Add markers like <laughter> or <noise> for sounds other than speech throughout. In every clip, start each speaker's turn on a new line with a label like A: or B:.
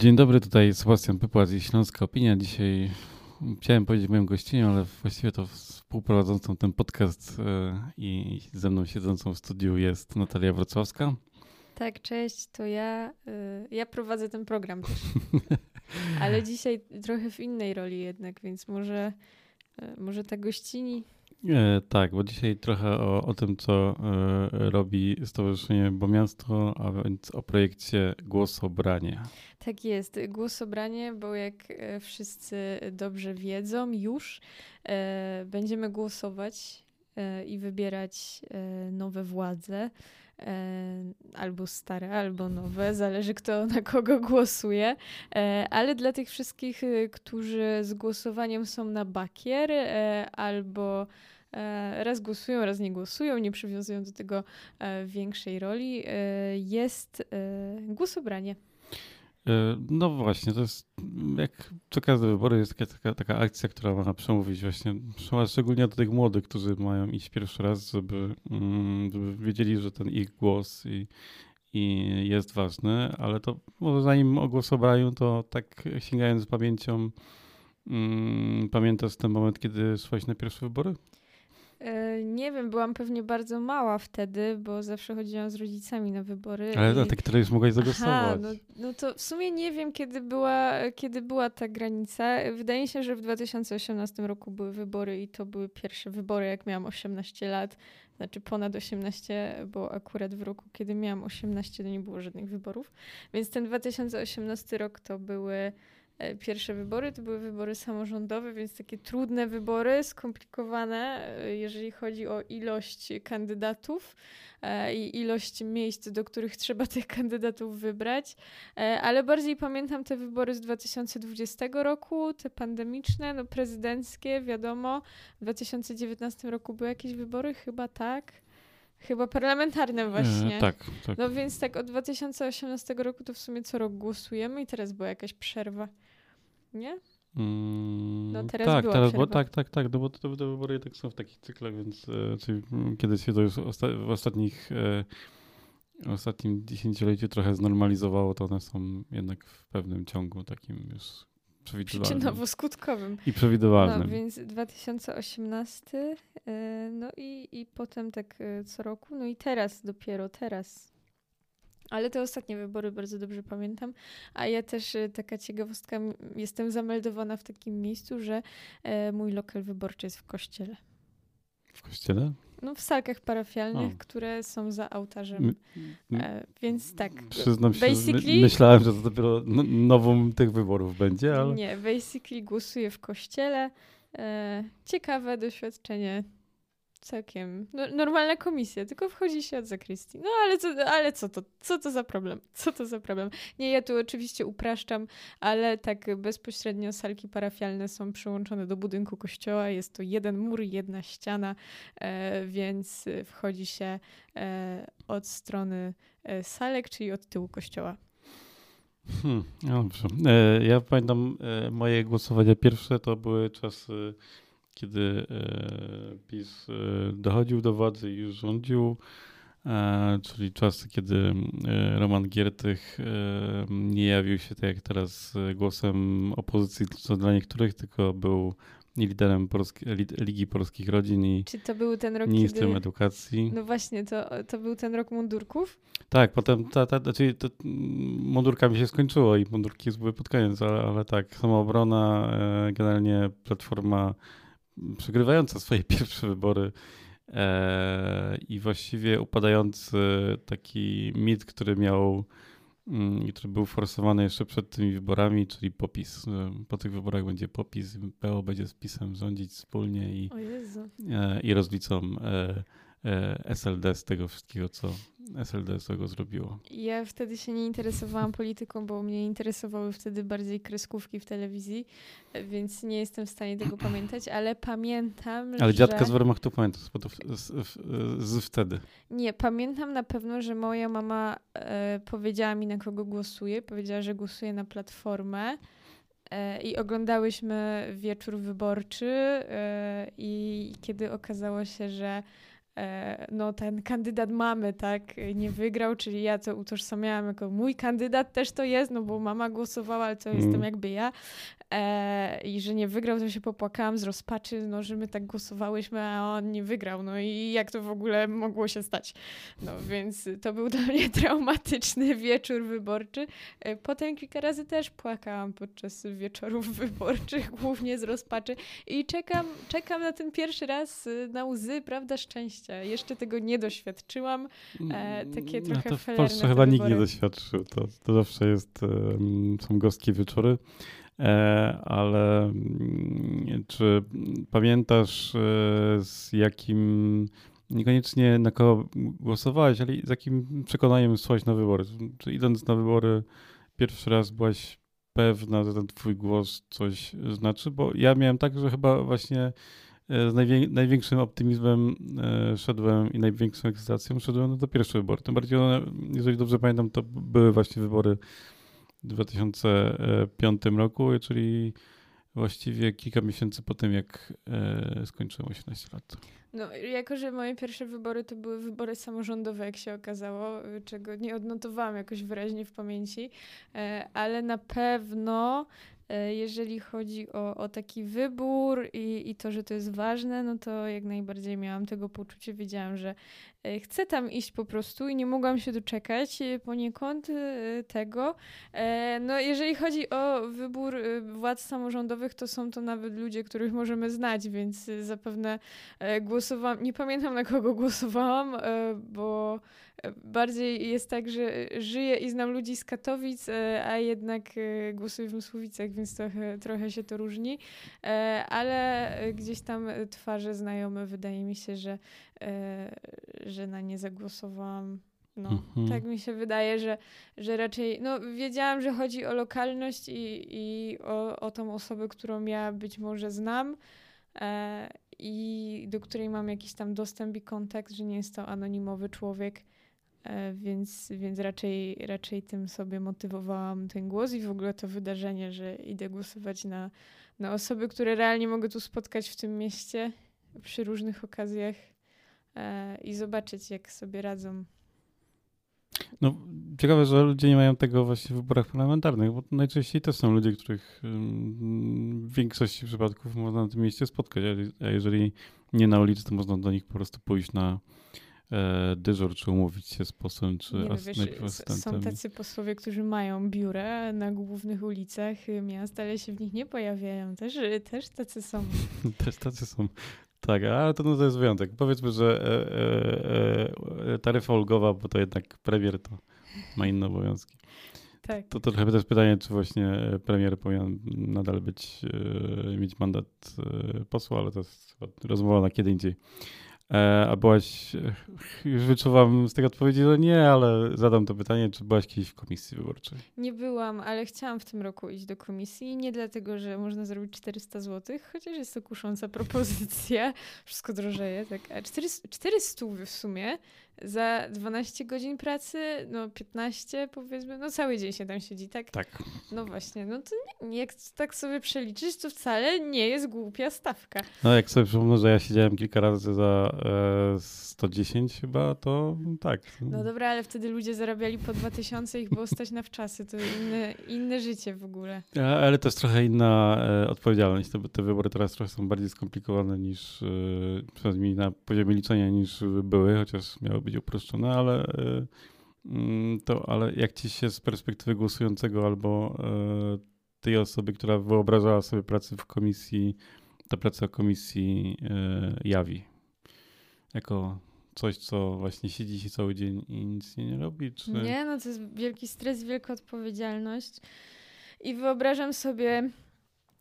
A: Dzień dobry, tutaj Sebastian Pypłat i Śląska Opinia. Dzisiaj chciałem powiedzieć moją gościnią, ale właściwie to współprowadzącą ten podcast e, i ze mną siedzącą w studiu jest Natalia Wrocławska.
B: Tak, cześć, to ja. Y, ja prowadzę ten program też. <laughs> Ale dzisiaj trochę w innej roli jednak, więc może, y, może ta gościni
A: E, tak, bo dzisiaj trochę o, o tym, co e, robi Stowarzyszenie Bo Miasto, a więc o projekcie Głosobranie.
B: Tak jest, głosobranie, bo jak e, wszyscy dobrze wiedzą już, będziemy głosować i wybierać nowe władze albo stare, albo nowe, zależy kto na kogo głosuje. Ale dla tych wszystkich, którzy z głosowaniem są na bakier, albo E, raz głosują, raz nie głosują, nie przywiązują do tego e, większej roli, e, jest głosobranie.
A: No właśnie, to jest jak co każde wybory jest taka, taka, taka akcja, która ma przemówić właśnie, szczególnie do tych młodych, którzy mają iść pierwszy raz, żeby, mm, żeby wiedzieli, że ten ich głos i, i jest ważny, ale to może zanim o głosobraniu, to tak sięgając pamięcią, mm, pamiętasz ten moment, kiedy szłaś na pierwsze wybory?
B: E, nie wiem, byłam pewnie bardzo mała wtedy, bo zawsze chodziłam z rodzicami na wybory.
A: Ale i... na te, które już mogłaś zagłosować.
B: No, no to w sumie nie wiem, kiedy była, kiedy była ta granica. Wydaje mi się, że w 2018 roku były wybory i to były pierwsze wybory, jak miałam 18 lat. Znaczy ponad 18, bo akurat w roku, kiedy miałam 18, to nie było żadnych wyborów. Więc ten 2018 rok to były pierwsze wybory to były wybory samorządowe, więc takie trudne wybory, skomplikowane, e, jeżeli chodzi o ilość kandydatów e, i ilość miejsc, do których trzeba tych <laughs> kandydatów wybrać. Ale bardziej pamiętam te wybory z 2020 roku, te pandemiczne, no prezydenckie, wiadomo. W 2019 roku były jakieś wybory, chyba tak. Chyba parlamentarne właśnie.
A: E, tak, tak.
B: No więc tak od 2018 roku to w sumie co rok głosujemy i teraz była jakaś przerwa. Nie?
A: Mm, no teraz tak, była teraz, bo, tak, tak, tak, no bo te, wybory tak są w takich cyklach, więc e, czyli mm, kiedy się to już osta w ostatnich e, ostatnim dziesięcioleciu trochę znormalizowało, to one są jednak w pewnym ciągu takim już przewidywalnym.
B: Przyczynowo-skutkowym.
A: I przewidywalnym.
B: No, więc 2018, e, no i, i potem tak e, co roku, no i teraz, dopiero teraz ale te ostatnie wybory bardzo dobrze pamiętam. A ja też y, taka ciekawostka, jestem zameldowana w takim miejscu, że e, mój lokal wyborczy jest w kościele.
A: W kościele?
B: No, w salkach parafialnych, o. które są za ołtarzem. E, więc tak.
A: Przyznam się, basically, myślałem, że to dopiero no, nową tych wyborów będzie, ale.
B: Nie, basically głosuję w kościele. E, ciekawe doświadczenie całkiem no, normalna komisja, tylko wchodzi się od zakrystii. No ale, co, ale co, to, co to za problem? Co to za problem? Nie, ja tu oczywiście upraszczam, ale tak bezpośrednio salki parafialne są przyłączone do budynku kościoła. Jest to jeden mur, jedna ściana, e, więc wchodzi się e, od strony e, salek, czyli od tyłu kościoła.
A: Hmm, dobrze. E, ja pamiętam e, moje głosowania pierwsze to były czasy kiedy e, PiS e, dochodził do władzy i już rządził, e, czyli czasy, kiedy Roman Giertych nie jawił się tak jak teraz głosem opozycji, co dla niektórych, tylko był liderem Polski, Ligi Polskich Rodzin i
B: Czy to był ten rok,
A: ministrem
B: kiedy...
A: edukacji.
B: No właśnie, to, to był ten rok mundurków?
A: Tak, potem ta, ta, znaczy, to, mundurkami się skończyło i mundurki były pod koniec, ale, ale tak, samoobrona, generalnie Platforma przegrywająca swoje <laughs> pierwsze wybory e, i właściwie upadający taki mit, który miał, mm, który był forsowany jeszcze przed tymi wyborami, czyli popis. Po tych wyborach będzie popis, PO będzie z PiSem rządzić wspólnie i, e, i rozlicą e, e SLD z tego wszystkiego, co SLD z tego zrobiło.
B: Ja wtedy się nie interesowałam polityką, bo mnie interesowały wtedy bardziej kreskówki w telewizji, więc nie jestem w stanie tego pamiętać, ale pamiętam,
A: Ale że... dziadka z Wehrmachtu pamiętam z, z, z, wtedy.
B: Nie, pamiętam na pewno, że moja mama e, powiedziała mi, na kogo głosuje. Powiedziała, że głosuje na Platformę. E, I oglądałyśmy wieczór wyborczy, e, i kiedy okazało się, że e, no ten kandydat mamy, tak, nie wygrał, czyli ja to utożsamiałam jako mój kandydat też to jest, no bo mama głosowała, ale to mm. jestem jakby ja. E, I że nie wygrał, to się popłakałam z rozpaczy, no, że my tak głosowałyśmy, a on nie wygrał. No i jak to w ogóle mogło się stać? No więc to był dla mnie <laughs> traumatyczny wieczór wyborczy. E, potem kilka razy też płakałam podczas wieczorów <laughs> wyborczych, głównie z rozpaczy. I czekam, czekam na ten pierwszy raz e, na łzy, prawda, szczęścia. Jeszcze tego nie doświadczyłam. E, takie no trochę no
A: to w Polsce chyba nikt nie doświadczył. To, to zawsze jest, um, są goskie wieczory. E, ale mm, czy pamiętasz e, z jakim, niekoniecznie na kogo głosowałeś, ale z jakim przekonaniem szłaś na wybory? Czy idąc na wybory pierwszy raz byłaś pewna, że ten twój głos coś znaczy? Bo ja miałem tak, że chyba właśnie e, z największym optymizmem szedłem i największą ekscytacją szedłem na te pierwsze wybory. Tym bardziej jeżeli dobrze pamiętam, to były właśnie wybory 2005 roku, czyli właściwie kilka miesięcy po tym, jak e, skończyłem 18 lat.
B: No, jako że moje pierwsze wybory to były wybory samorządowe, jak się okazało, czego nie odnotowałam jakoś wyraźnie w pamięci, e, ale na pewno jeżeli chodzi o, o taki wybór i, i to, że to jest ważne, no to jak najbardziej miałam tego poczucie, wiedziałam, że E, chcę tam iść po prostu i nie mogłam się doczekać e, poniekąd e, tego. No, jeżeli chodzi o wybór władz samorządowych, to są to nawet ludzie, których możemy znać, więc zapewne głosowałam, nie pamiętam na kogo głosowałam, bo bardziej jest tak, że żyję i znam ludzi z Katowic, a jednak głosuję w Mysłowicach, więc trochę, trochę się to różni, ale gdzieś tam twarze znajome wydaje mi się, że E, że na nie zagłosowałam. No, mhm. tak mi się wydaje, że, że raczej, no wiedziałam, że chodzi o lokalność i, i o, o tą osobę, którą ja być może znam e, i do której mam jakiś tam dostęp i kontakt, że nie jest to anonimowy człowiek, e, więc, więc raczej, raczej tym sobie motywowałam ten głos i w ogóle to wydarzenie, że idę głosować na, na osoby, które realnie mogę tu spotkać w tym mieście przy różnych okazjach E, i zobaczyć, jak sobie radzą.
A: No, ciekawe, że ludzie nie mają tego właśnie w wyborach parlamentarnych, bo najczęściej to są ludzie, których w większości przypadków można na tym mieście spotkać, a jeżeli nie na ulicy, to można do nich po prostu pójść na e, dyżur, czy umówić się z posłem, czy nie, wiesz.
B: Są tacy posłowie, którzy mają biurę na głównych ulicach miast, ale się w nich nie pojawiają. Też, też tacy są. <laughs>
A: też tacy są. Tak, ale to, no to jest wyjątek. Powiedzmy, że e, e, e, taryfa ulgowa, bo to jednak premier to ma inne obowiązki. Tak. To, to trochę też pytanie, czy właśnie premier powinien nadal być, e, mieć mandat e, posła, ale to jest rozmowa na kiedy indziej. E, a byłaś, już wyczuwam z tej odpowiedzi, że nie, ale zadam to pytanie, czy byłaś kiedyś w komisji wyborczej?
B: Nie byłam, ale chciałam w tym roku iść do komisji. Nie dlatego, że można zrobić 400 zł, chociaż jest to kusząca propozycja. <laughs> Wszystko drożeje, tak. A 400, 400 w sumie za 12 godzin pracy, no 15 powiedzmy, no cały dzień się tam siedzi, tak?
A: Tak.
B: No właśnie, no to nie, jak tak sobie przeliczyć, to wcale nie jest głupia stawka.
A: No jak sobie przypomnę, że ja siedziałem kilka razy za e, 110 chyba, to tak.
B: No dobra, ale wtedy ludzie zarabiali po 2000 i ich było stać na wczasy, to inne, inne życie w ogóle.
A: A, ale to jest trochę inna e, odpowiedzialność. Te, te wybory teraz trochę są bardziej skomplikowane niż, e, przynajmniej na poziomie liczenia niż były, chociaż miały być być uproszczone, ale, y, mm, to, ale jak ci się z perspektywy głosującego albo y, tej osoby, która wyobrażała sobie pracę w komisji, ta praca komisji y, jawi? Jako coś, co właśnie siedzi się cały dzień i nic nie robi? Czy...
B: Nie, no to jest wielki stres, wielka odpowiedzialność. I wyobrażam sobie,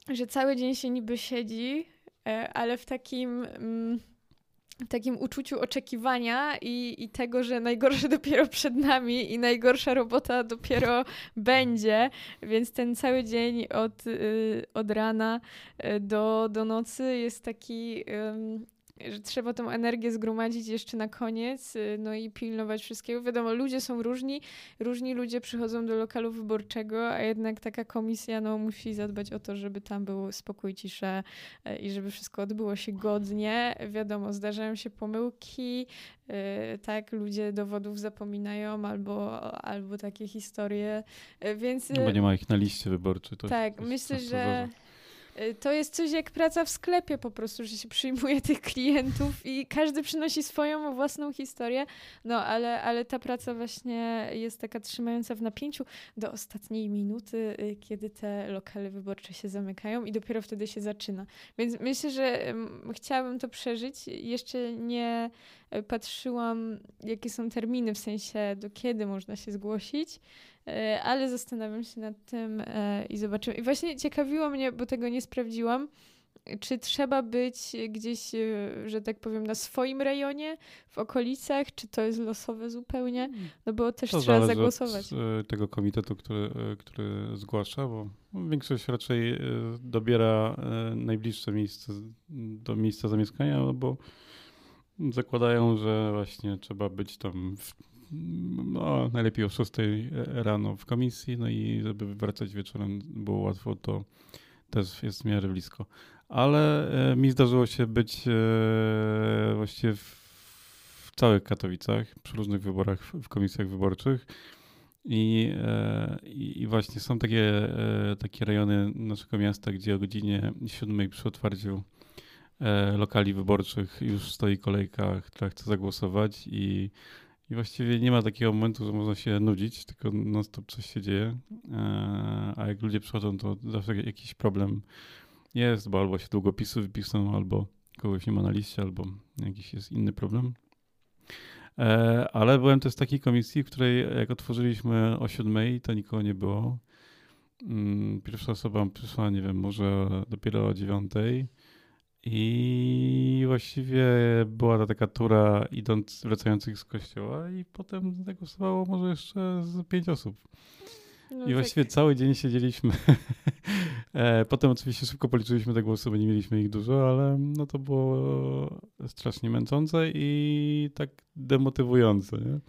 B: że cały dzień się niby siedzi, e, ale w takim mm, takim uczuciu oczekiwania i, i tego, że najgorsze <laughs> dopiero przed nami i najgorsza robota dopiero <laughs> będzie, więc ten cały dzień od, y, od rana y, do, do nocy jest taki że trzeba tą energię zgromadzić jeszcze na koniec, y, no i pilnować wszystkiego. Wiadomo, ludzie są różni, różni ludzie przychodzą do lokalu wyborczego, a jednak taka komisja no, musi zadbać o to, żeby tam był spokój, cisza y, i żeby wszystko odbyło się godnie. Wiadomo, zdarzają się pomyłki, y, tak, ludzie dowodów zapominają albo, albo takie historie, więc...
A: No bo nie ma ich na liście wyborczej.
B: tak, myślę, że... to jest coś jak praca w sklepie po prostu, że się <laughs> przyjmuje tych klientów i każdy przynosi swoją własną historię, no ale, ale ta praca właśnie jest taka trzymająca w napięciu do ostatniej minuty, y, kiedy te lokale wyborcze się zamykają i dopiero wtedy się zaczyna. Więc myślę, że chciałabym to przeżyć. Jeszcze nie y, patrzyłam, jakie są terminy, w sensie do kiedy można się zgłosić. E, ale zastanawiam się nad tym e, i zobaczymy. I właśnie ciekawiło mnie, bo tego nie sprawdziłam, czy trzeba być gdzieś, e, że tak powiem, na swoim rejonie, w okolicach, czy to jest losowe zupełnie? Hmm. No bo też
A: to
B: trzeba zagłosować.
A: Od tego komitetu, który, który zgłasza, bo większość raczej dobiera najbliższe miejsce do miejsca zamieszkania, bo zakładają, że właśnie trzeba być tam w no, najlepiej o 6 rano w komisji, no i żeby wracać wieczorem było łatwo, to też jest w miarę blisko. Ale e, mi zdarzyło się być e, właściwie w, całych Katowicach, przy różnych wyborach w, w komisjach wyborczych. I, e, I, właśnie są takie, takie rejony naszego miasta, gdzie o godzinie 7 przy otwarciu lokali wyborczych już stoi kolejka, która chce zagłosować i i właściwie nie ma takiego momentu, że można się nudzić, tylko non-stop coś się dzieje. E, a jak ludzie przychodzą, to zawsze jakiś problem jest, bo albo się długopisy wypiszą, albo kogoś nie ma na liście, albo jakiś jest inny problem. E, ale byłem też w takiej komisji, w której jak otworzyliśmy o siódmej, to nikogo nie było. Mm, pierwsza osoba przyszła, nie wiem, może dopiero o dziewiątej. I właściwie była taka tura idąc, wracających z kościoła i potem zagłosowało może jeszcze z pięć osób. No I tak. właściwie cały dzień siedzieliśmy. <laughs> E, potem oczywiście szybko policzyliśmy te głosy, bo nie mieliśmy ich dużo, ale no to było strasznie męczące i tak demotywujące. Nie?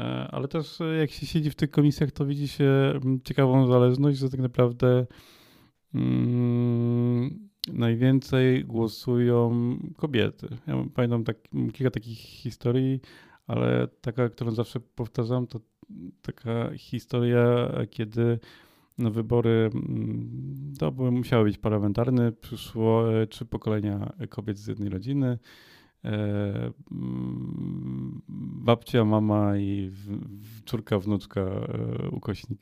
A: E, ale też jak się siedzi w tych komisjach, to widzi się mm, ciekawą zależność, że tak naprawdę mm, najwięcej głosują kobiety. Ja pamiętam tak, kilka takich historii, ale taka, którą zawsze powtarzam, to taka historia, kiedy na wybory, mm, to były, musiały być parlamentarne, przyszło e, trzy pokolenia kobiet z jednej rodziny, e, mm, babcia, mama i córka, wnuczka, e, ukośnik.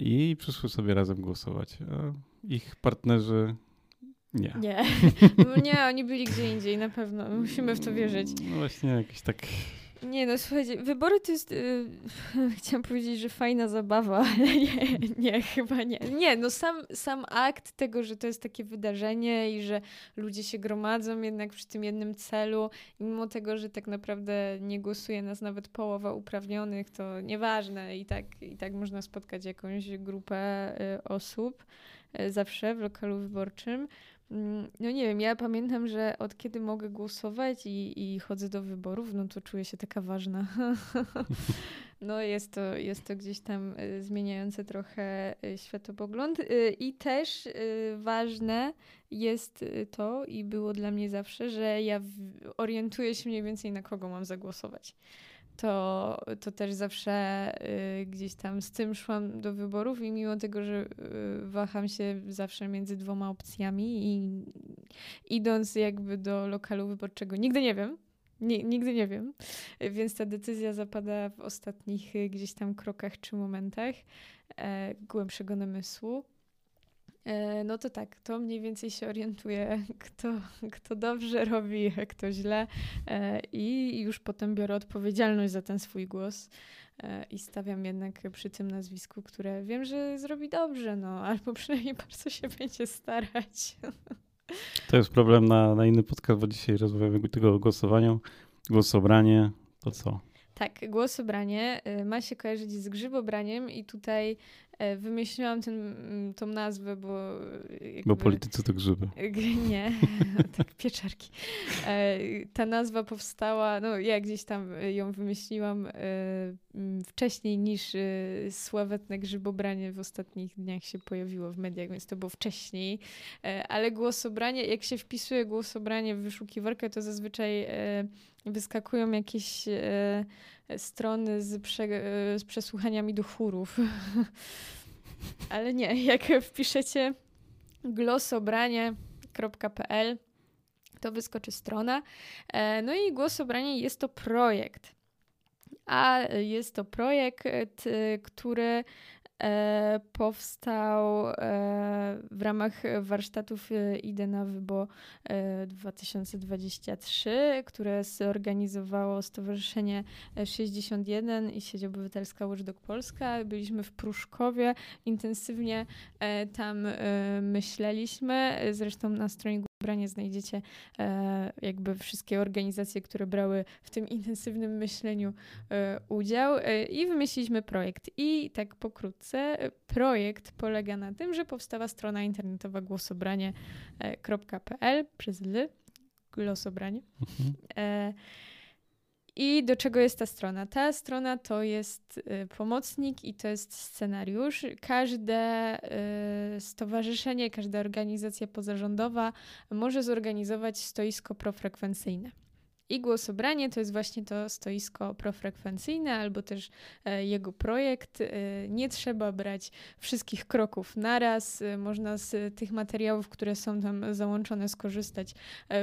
A: I przyszły sobie razem głosować ich partnerzy nie.
B: Nie. <laughs> nie, oni byli gdzie indziej, na pewno. Musimy w to wierzyć.
A: No właśnie, jakieś tak.
B: Nie, no słuchajcie, wybory to jest, yy, <laughs> chciałam powiedzieć, że fajna zabawa, <laughs> ale nie, nie, chyba nie. Nie, no sam, sam akt tego, że to jest takie wydarzenie i że ludzie się gromadzą jednak przy tym jednym celu, mimo tego, że tak naprawdę nie głosuje nas nawet połowa uprawnionych, to nieważne i tak, i tak można spotkać jakąś grupę y, osób. E, zawsze w lokalu wyborczym. No nie wiem, ja pamiętam, że od kiedy mogę głosować i, i chodzę do wyborów, no to czuję się taka ważna. <laughs> no jest to, jest to gdzieś tam e, zmieniające trochę e, światopogląd. I też ważne jest to i było dla mnie zawsze, że ja orientuję się mniej więcej na kogo mam zagłosować to, to też zawsze y, gdzieś tam z tym szłam do wyborów i mimo tego, że y, waham się zawsze między dwoma opcjami i idąc jakby do lokalu wyborczego, nigdy nie wiem, nie, nigdy nie wiem, więc ta decyzja zapada w ostatnich y, gdzieś tam krokach czy momentach e, głębszego namysłu. E, no to tak, to mniej więcej się orientuje, <laughs> kto, kto dobrze robi, a kto źle e, i już potem biorę odpowiedzialność za ten swój głos e, i stawiam jednak przy tym nazwisku, które wiem, że zrobi dobrze, no <laughs> albo przynajmniej bardzo się będzie starać. <laughs>
A: To jest problem na, na inny podcast, bo dzisiaj rozmawiamy tylko o głosowaniu, głosobranie, to co?
B: Tak, głosobranie ma się kojarzyć z grzybobraniem i tutaj wymyśliłam ten, mm, tą nazwę, bo.
A: Jakby, bo politycy to <laughs> grzyby.
B: Nie, <laughs> tak, pieczarki. E, ta nazwa powstała, no ja gdzieś tam ją wymyśliłam e, wcześniej niż sławetne grzybobranie w ostatnich dniach się pojawiło w mediach, więc to było wcześniej. Ale głosobranie, jak się wpisuje głosobranie w wyszukiwarkę, to zazwyczaj wyskakują jakieś strony z, prze, z przesłuchaniami do chórów. <laughs> Ale nie, jak wpiszecie głosobranie.pl to wyskoczy strona. E, no i głosobranie jest to projekt. A jest to projekt, który powstał e, w ramach warsztatów e, Idę na Wybo 2023, które zorganizowało Stowarzyszenie 61 i Sieć Obywatelska Watchdog Polska. Byliśmy w Pruszkowie, intensywnie tam myśleliśmy, zresztą na stronie Branie znajdziecie e, jakby wszystkie organizacje, które brały w tym intensywnym myśleniu e, udział e, i wymyśliliśmy projekt. I tak pokrótce, projekt polega na tym, że powstała strona internetowa głosobranie.pl przez L, głosobranie. Mhm. I do czego jest ta strona? Ta strona to jest y, pomocnik i to jest scenariusz. Każde y, stowarzyszenie, każda organizacja pozarządowa może zorganizować stoisko profrekwencyjne. I głosobranie to jest właśnie to stoisko profrekwencyjne albo też e, jego projekt. E, nie trzeba brać wszystkich kroków naraz. E, można z tych materiałów, które są tam załączone, skorzystać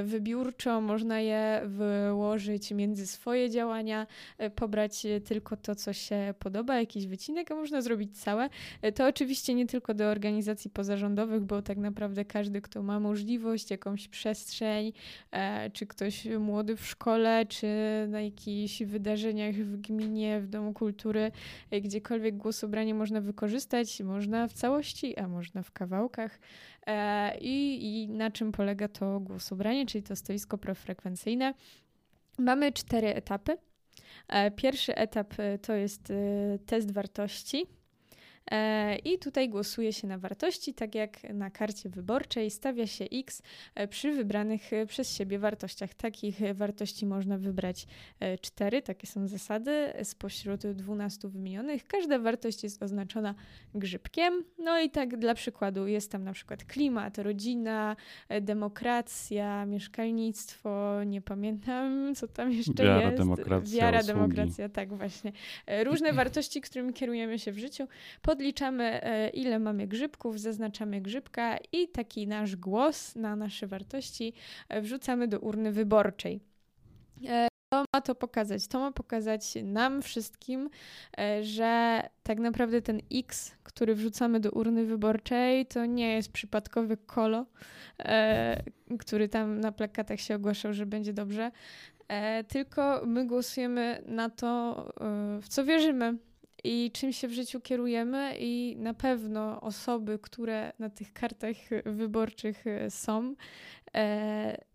B: wybiórczo. Można je wyłożyć między swoje działania, pobrać tylko to, co się podoba, jakiś wycinek, a można zrobić całe. To oczywiście nie tylko do organizacji pozarządowych, bo tak naprawdę każdy, kto ma możliwość, jakąś przestrzeń, czy ktoś młody w szkole, czy na jakichś wydarzeniach w gminie, w Domu Kultury, e, gdziekolwiek głosobranie można wykorzystać. Można w całości, a można w kawałkach. E, I, i na czym polega to głosobranie, czyli to stoisko profrekwencyjne. Mamy cztery etapy. E, pierwszy etap to jest test wartości I tutaj głosuje się na wartości, tak jak na karcie wyborczej stawia się X e, przy wybranych e, przez siebie wartościach. Takich wartości można wybrać cztery, takie są zasady spośród 12 wymienionych. Każda wartość jest oznaczona grzybkiem. No i tak dla przykładu jest tam na przykład klimat, rodzina, demokracja, mieszkalnictwo, nie pamiętam co tam jeszcze
A: Wiara,
B: jest.
A: Demokracja,
B: Wiara,
A: usługi.
B: demokracja, tak właśnie. Różne wartości, którymi kierujemy się w życiu. Pod podliczamy, e, ile mamy grzybków, zaznaczamy grzybka i taki nasz głos na nasze wartości e, wrzucamy do urny wyborczej. E, to ma to pokazać? To ma pokazać nam wszystkim, że tak naprawdę ten X, który wrzucamy do urny wyborczej, to nie jest przypadkowy kolo, który tam na plakatach się ogłaszał, że będzie dobrze, tylko my głosujemy na to, w co wierzymy i czym się w życiu kierujemy, i na pewno osoby, które na tych kartach wyborczych e, są, e,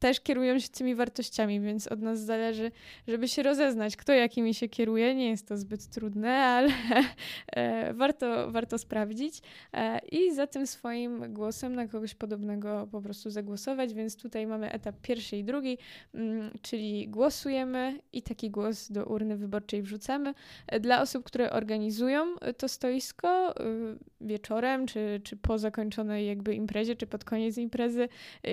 B: też kierują się tymi wartościami, więc od nas zależy, żeby się rozeznać, kto jakimi się kieruje. Nie jest to zbyt trudne, ale <laughs> e, warto, warto sprawdzić e, i za tym swoim głosem na kogoś podobnego po prostu zagłosować. Więc tutaj mamy etap pierwszy i drugi, mm, czyli głosujemy i taki głos do urny wyborczej wrzucamy. E, dla osób, które organizują to stoisko wieczorem, czy, czy po zakończonej jakby imprezie, czy pod koniec imprezy,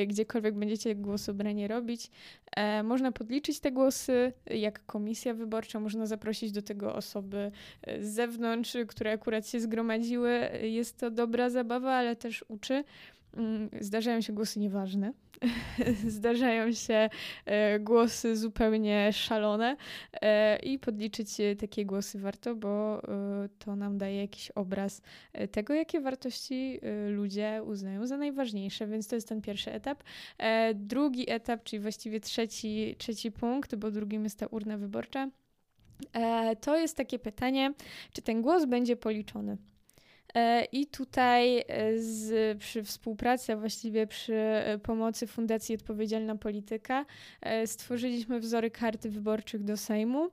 B: gdziekolwiek będziecie głosować, wybranie robić. E, można podliczyć te głosy, jak komisja wyborcza, można zaprosić do tego osoby e, z zewnątrz, które akurat się zgromadziły. Jest to dobra zabawa, ale też uczy. Mm, zdarzają się głosy nieważne, <laughs> zdarzają się e, głosy zupełnie szalone e, i podliczyć takie głosy warto, bo e, to nam daje jakiś obraz tego, jakie wartości ludzie uznają za najważniejsze, więc to jest ten pierwszy etap. Drugi etap, czyli właściwie trzeci, trzeci punkt, bo drugim jest ta urna wyborcza, to jest takie pytanie, czy ten głos będzie policzony. E, I tutaj e, z, przy współpracy, a właściwie przy e, pomocy Fundacji Odpowiedzialna Polityka, stworzyliśmy wzory karty wyborczych do Sejmu.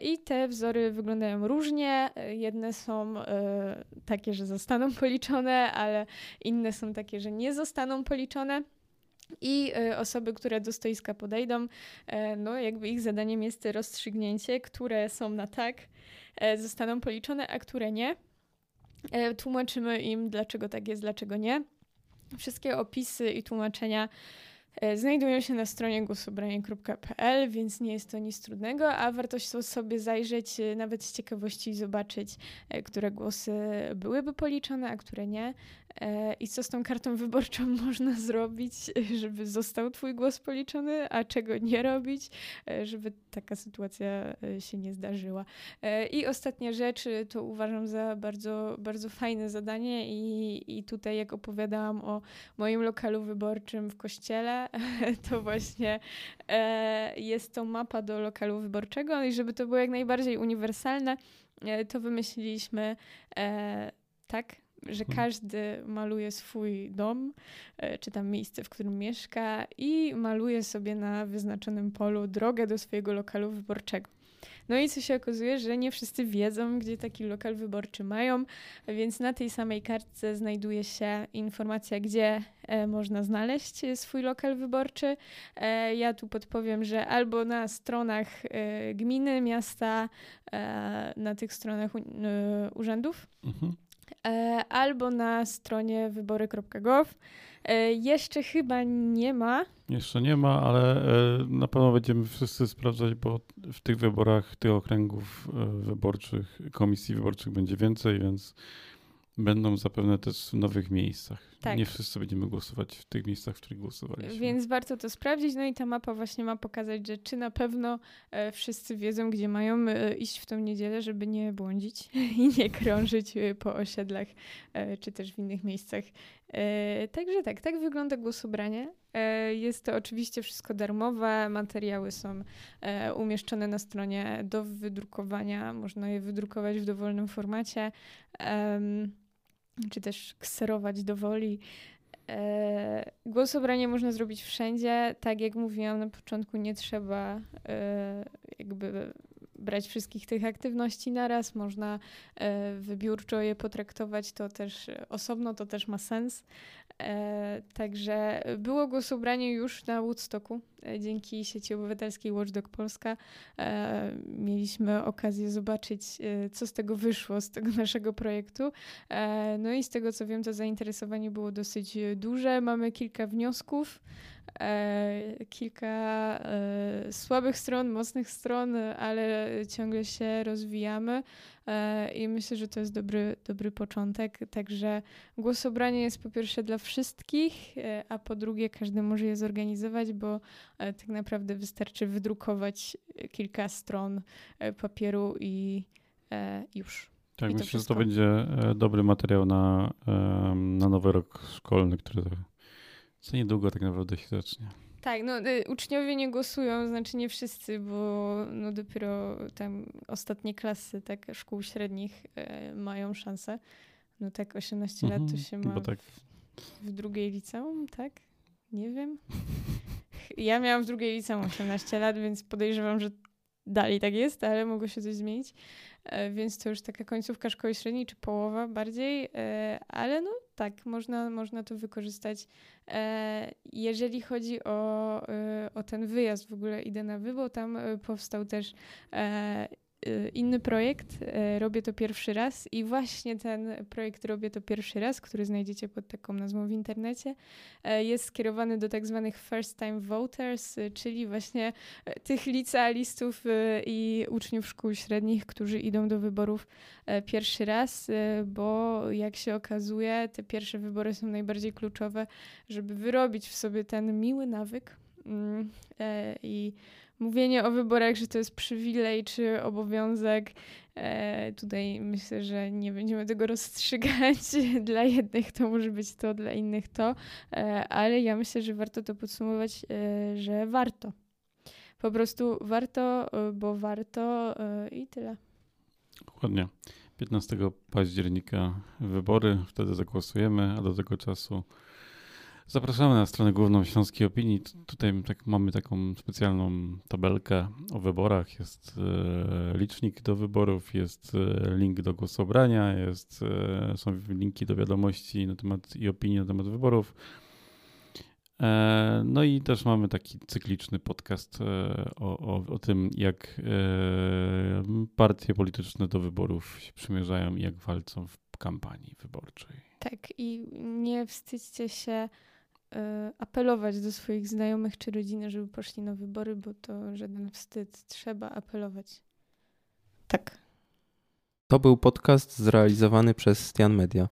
B: I te wzory wyglądają różnie. Jedne są takie, że zostaną <laughs> policzone, ale inne są takie, że nie zostaną policzone. I osoby, które do stoiska podejdą, no jakby ich zadaniem jest rozstrzygnięcie, które są na tak, zostaną policzone, a które nie. Tłumaczymy im, dlaczego tak jest, dlaczego nie. Wszystkie opisy i tłumaczenia e, znajdują się na stronie głosobranie.pl, więc nie jest to nic trudnego, a warto sobie zajrzeć e, nawet z ciekawości i zobaczyć, e, które głosy byłyby policzone, a które nie. E, I co z tą kartą wyborczą <laughs> można zrobić, żeby został Twój głos policzony, a czego nie robić, e, żeby taka sytuacja e, się nie zdarzyła. I ostatnia rzecz, to uważam za bardzo, bardzo fajne zadanie, i, i tutaj, jak opowiadałam o moim lokalu wyborczym w kościele, <laughs> to właśnie jest to mapa do lokalu wyborczego, i żeby to było jak najbardziej uniwersalne, to wymyśliliśmy tak, że mhm. każdy maluje swój dom, e, czy tam miejsce, w którym mieszka i maluje sobie na wyznaczonym polu drogę do swojego lokalu wyborczego. No i co się okazuje, że nie wszyscy wiedzą, gdzie taki lokal wyborczy mają, więc na tej samej kartce znajduje się informacja, gdzie e, można znaleźć swój lokal wyborczy. E, ja tu podpowiem, że albo na stronach gminy, miasta, na tych stronach urzędów. Mhm albo na stronie wybory.gov. E, jeszcze chyba nie ma.
A: Jeszcze nie ma, ale e, na pewno będziemy wszyscy sprawdzać, bo w tych wyborach, tych okręgów wyborczych, komisji wyborczych będzie więcej, więc będą zapewne też w nowych miejscach. Tak. Nie wszyscy będziemy głosować w tych miejscach, w których głosowaliśmy.
B: Więc warto to sprawdzić. No i ta mapa właśnie ma pokazać, że czy na pewno e, wszyscy wiedzą, gdzie mają e, iść w tą niedzielę, żeby nie błądzić <laughs> i nie krążyć e, po osiedlach czy też w innych miejscach. Także tak, tak wygląda głosobranie. Jest to oczywiście wszystko darmowe. Materiały są umieszczone na stronie do wydrukowania. Można je wydrukować w dowolnym formacie czy też kserować do woli. E, głosobranie można zrobić wszędzie. Tak jak mówiłam na początku, nie trzeba e, jakby brać wszystkich tych aktywności naraz. Można e, wybiórczo je potraktować, to też osobno, to też ma sens. E, także było głosobranie już na Woodstocku e, dzięki sieci obywatelskiej Watchdog Polska. E, mieliśmy okazję zobaczyć, co z tego wyszło, z tego naszego projektu. No i z tego co wiem, to zainteresowanie było dosyć duże. Mamy kilka wniosków. Kilka słabych stron, mocnych stron, ale ciągle się rozwijamy. E, i myślę, że to jest dobry, dobry początek. Także głosobranie jest po pierwsze dla wszystkich, e, a po drugie każdy może je zorganizować, bo e, tak naprawdę wystarczy wydrukować kilka stron papieru i już.
A: Tak, I myślę, wszystko. że to będzie dobry materiał na, na nowy rok szkolny, który za niedługo tak naprawdę się zacznie.
B: Tak, no y, uczniowie nie głosują, znaczy nie wszyscy, bo no dopiero tam ostatnie klasy tak szkół średnich y, mają szansę. No tak 18 mhm, lat to mhm, się ma tak. w, w drugiej liceum, tak? Nie wiem. <laughs> Ja miałam w drugiej liceum 18 lat, więc podejrzewam, że dalej tak jest, ale mogło się coś zmienić. E, więc to już taka końcówka szkoły średniej, czy połowa bardziej, e, ale no tak, można, można to wykorzystać. E, jeżeli chodzi o, o ten wyjazd, w ogóle idę na wybo, tam powstał też inny projekt, y, robię to pierwszy raz i właśnie ten projekt robię to pierwszy raz, który znajdziecie pod taką nazwą w internecie, y, jest skierowany do tak zwanych first time voters, czyli właśnie tych licealistów i uczniów szkół średnich, którzy idą do wyborów pierwszy raz, bo jak się okazuje, te pierwsze wybory są najbardziej kluczowe, żeby wyrobić w sobie ten miły nawyk mm, i mówienie o wyborach, że to jest przywilej czy obowiązek, e, tutaj myślę, że nie będziemy tego rozstrzygać. <laughs> dla jednych to może być to, dla innych to, e, ale ja myślę, że warto to podsumować, e, że warto. Po prostu warto, e, bo warto e, i tyle.
A: Dokładnie. 15 października wybory, wtedy zagłosujemy, a do tego czasu Zapraszamy na stronę główną Śląskiej Opinii. Tutaj tak, mamy taką specjalną tabelkę o wyborach. Jest e, licznik do wyborów, jest e, link do głosobrania, jest, e, są linki do wiadomości na temat i opinii na temat wyborów. E, no i też mamy taki cykliczny podcast e, o, o, o tym, jak e, partie polityczne do wyborów się przymierzają i jak walczą w kampanii wyborczej.
B: Tak, i nie wstydźcie się apelować do swoich znajomych czy rodziny, żeby poszli na wybory, bo to żaden wstyd. Trzeba apelować. Tak.
C: To był podcast zrealizowany przez Stian Media.